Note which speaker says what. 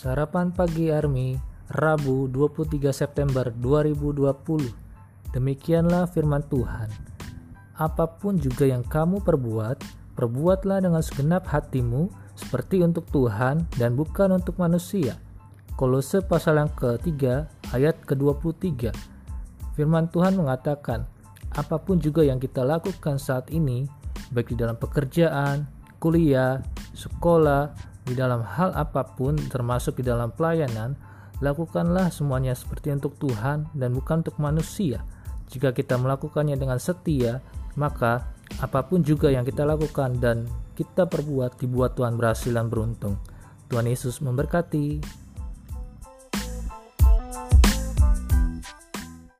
Speaker 1: Sarapan Pagi Army, Rabu 23 September 2020. Demikianlah firman Tuhan. Apa pun juga yang kamu perbuat, perbuatlah dengan segenap hatimu seperti untuk Tuhan dan bukan untuk manusia. Kolose pasal yang ketiga ayat ke-23. Firman Tuhan mengatakan, apa pun juga yang kita lakukan saat ini, baik di dalam pekerjaan, kuliah, sekolah, di dalam hal apa pun termasuk di dalam pelayanan, lakukanlah semuanya seperti untuk Tuhan dan bukan untuk manusia. Jika kita melakukannya dengan setia, maka apa pun juga yang kita lakukan dan kita perbuat dibuat Tuhan berhasil dan beruntung. Tuhan Yesus memberkati.